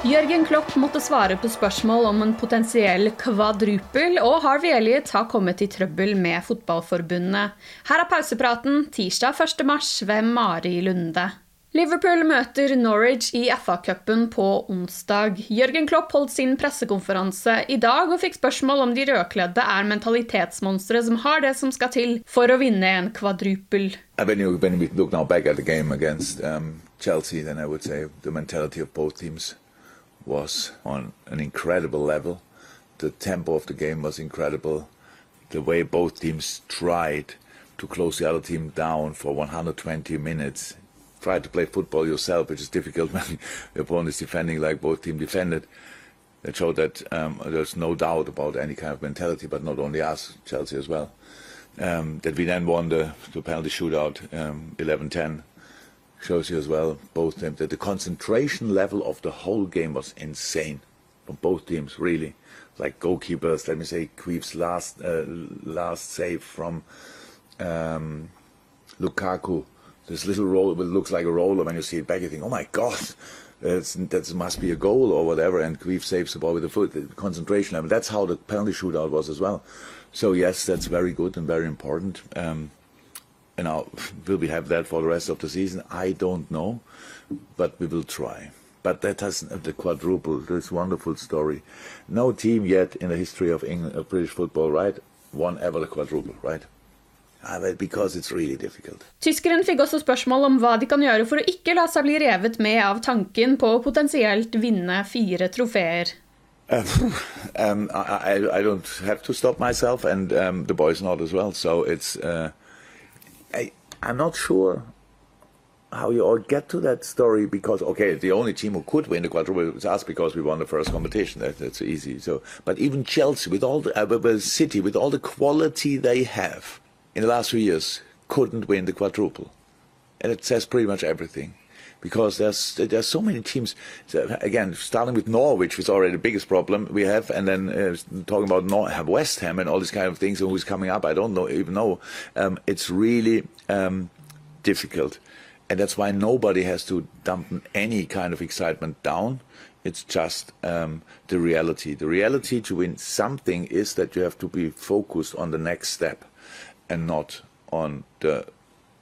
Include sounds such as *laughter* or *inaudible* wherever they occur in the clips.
Jørgen Klopp måtte svare på spørsmål om en potensiell kvadrupel, og Harvey Elliot har kommet i trøbbel med fotballforbundet. Her er pausepraten tirsdag 1. mars ved Mari Lunde. Liverpool møter Norwich i FA-cupen på onsdag. Jørgen Klopp holdt sin pressekonferanse i dag og fikk spørsmål om de rødkledde er mentalitetsmonstre som har det som skal til for å vinne en kvadrupel. Um, Chelsea, then I would say the mentality of both was on an incredible level. The tempo of the game was incredible. The way both teams tried to close the other team down for 120 minutes. Try to play football yourself, which is difficult *laughs* when your opponent is defending like both teams defended. That showed that um, there's no doubt about any kind of mentality, but not only us, Chelsea as well. Um, that we then won the, the penalty shootout um, 11-10 shows you as well both teams that the concentration level of the whole game was insane from both teams really. Like goalkeepers let me say Queef's last uh, last save from um, Lukaku. This little roll it looks like a roller when you see it back you think oh my god that must be a goal or whatever and Queef saves the ball with the foot the concentration level. That's how the penalty shootout was as well. So yes that's very good and very important. Um, and now, will we have that for the rest of the season? I don't know, but we will try. But that has the quadruple, this wonderful story. No team yet in the history of, England, of British football, right, won ever the quadruple, right? Ah, really. Tyskeren fikk også spørsmål om hva de kan gjøre for å ikke la seg bli revet med av tanken på å potensielt vinne fire trofeer. Uh, *laughs* um, I, I, I don't have to stop myself, and um, the boys not as well. So it's uh, I, I'm not sure how you all get to that story because okay, the only team who could win the quadruple was us because we won the first competition. That, that's easy. So, but even Chelsea, with all the uh, with City, with all the quality they have in the last few years, couldn't win the quadruple, and it says pretty much everything. Because there's there's so many teams. Again, starting with Norwich, is already the biggest problem we have, and then uh, talking about Nor- West Ham and all these kind of things, and who's coming up, I don't know even know. Um, it's really um, difficult, and that's why nobody has to dump any kind of excitement down. It's just um, the reality. The reality to win something is that you have to be focused on the next step, and not on the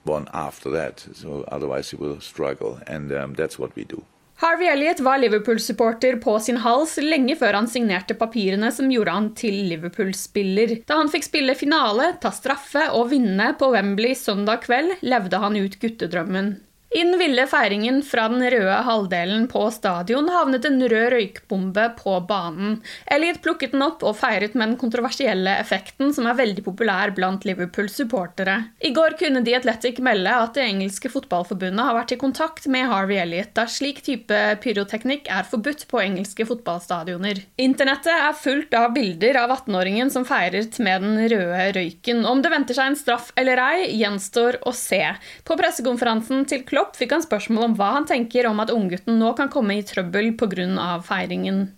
one after that. So otherwise you will struggle, and um, that's what we do. Harvey Elliot var Liverpool-supporter på sin hals lenge før han signerte papirene som gjorde han til Liverpool-spiller. Da han fikk spille finale, ta straffe og vinne på Wembley søndag kveld, levde han ut guttedrømmen. I den ville feiringen fra den røde halvdelen på stadion havnet en rød røykbombe på banen. Elliot plukket den opp og feiret med den kontroversielle effekten som er veldig populær blant Liverpool-supportere. I går kunne The Athletic melde at det engelske fotballforbundet har vært i kontakt med Harvey Elliot, da slik type pyroteknikk er forbudt på engelske fotballstadioner. Internettet er fullt av bilder av 18-åringen som feiret med den røde røyken. Om det venter seg en straff eller ei, gjenstår å se. På pressekonferansen til Klopp Klopp fikk han spørsmål om hva han tenker om at unggutten nå kan komme i trøbbel pga. feiringen.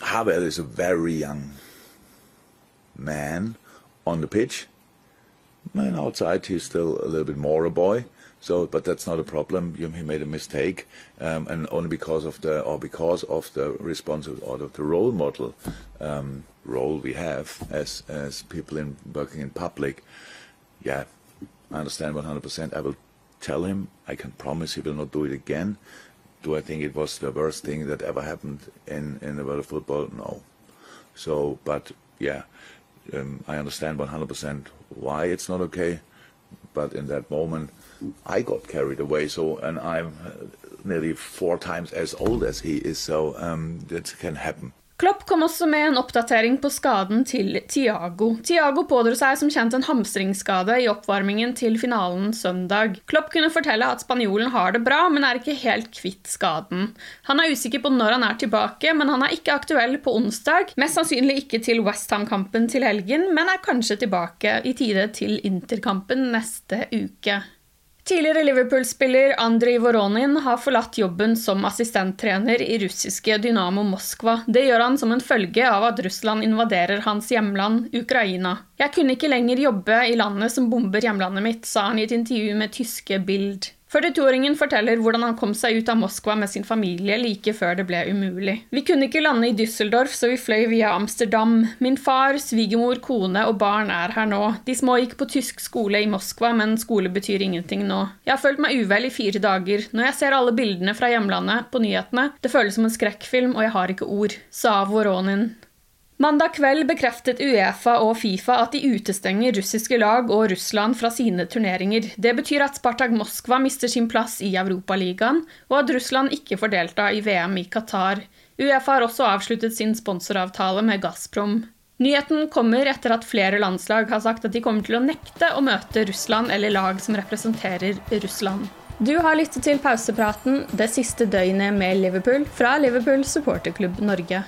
Havertz is a very young man on the pitch. And outside, he's still a little bit more a boy. So, but that's not a problem. He made a mistake, um, and only because of the or because of the responsible or the role model um, role we have as as people in working in public. Yeah, I understand 100%. I will tell him. I can promise he will not do it again. Do I think it was the worst thing that ever happened in in the world of football? No. So, but yeah, um, I understand 100% why it's not okay. But in that moment, I got carried away. So, and I'm nearly four times as old as he is. So um, that can happen. Klopp kom også med en oppdatering på skaden til Tiago. Tiago pådro seg som kjent en hamstringsskade i oppvarmingen til finalen søndag. Klopp kunne fortelle at spanjolen har det bra, men er ikke helt kvitt skaden. Han er usikker på når han er tilbake, men han er ikke aktuell på onsdag. Mest sannsynlig ikke til Westham-kampen til helgen, men er kanskje tilbake i tide til Interkampen neste uke. Tidligere Liverpool-spiller Andrij Voronin har forlatt jobben som assistenttrener i russiske Dynamo Moskva. Det gjør han som en følge av at Russland invaderer hans hjemland, Ukraina. Jeg kunne ikke lenger jobbe i landet som bomber hjemlandet mitt, sa han i et intervju med tyske Bild. 42-åringen forteller hvordan han kom seg ut av Moskva med sin familie like før det ble umulig. Vi kunne ikke lande i Düsseldorf, så vi fløy via Amsterdam. Min far, svigermor, kone og barn er her nå. De små gikk på tysk skole i Moskva, men skole betyr ingenting nå. Jeg har følt meg uvel i fire dager. Når jeg ser alle bildene fra hjemlandet på nyhetene, det føles som en skrekkfilm, og jeg har ikke ord, sa Voronin. Mandag kveld bekreftet Uefa og Fifa at de utestenger russiske lag og Russland fra sine turneringer. Det betyr at Spartak Moskva mister sin plass i Europaligaen, og at Russland ikke får delta i VM i Qatar. Uefa har også avsluttet sin sponsoravtale med Gazprom. Nyheten kommer etter at flere landslag har sagt at de kommer til å nekte å møte Russland eller lag som representerer Russland. Du har lyttet til pausepraten det siste døgnet med Liverpool fra Liverpool supporterklubb Norge.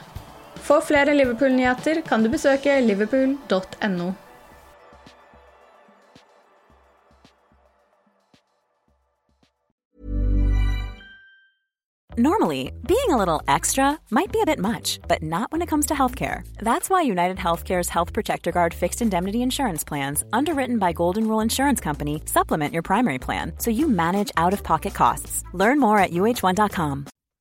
For flere Liverpool-nyheter kan du besøke liverpool.no. Normally, being a little extra might be a bit much, but not when it comes to healthcare. That's why United Healthcare's Health Protector Guard fixed indemnity insurance plans, underwritten by Golden Rule Insurance Company, supplement your primary plan so you manage out of pocket costs. Learn more at uh1.com.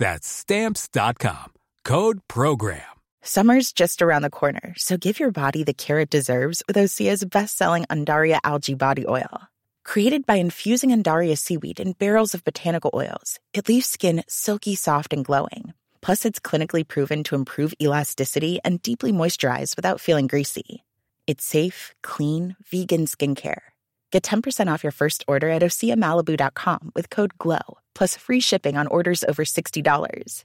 That's stamps.com. Code program. Summer's just around the corner, so give your body the care it deserves with Osea's best selling Undaria algae body oil. Created by infusing Undaria seaweed in barrels of botanical oils, it leaves skin silky soft and glowing. Plus, it's clinically proven to improve elasticity and deeply moisturize without feeling greasy. It's safe, clean, vegan skincare. Get 10% off your first order at OseaMalibu.com with code GLOW, plus free shipping on orders over $60.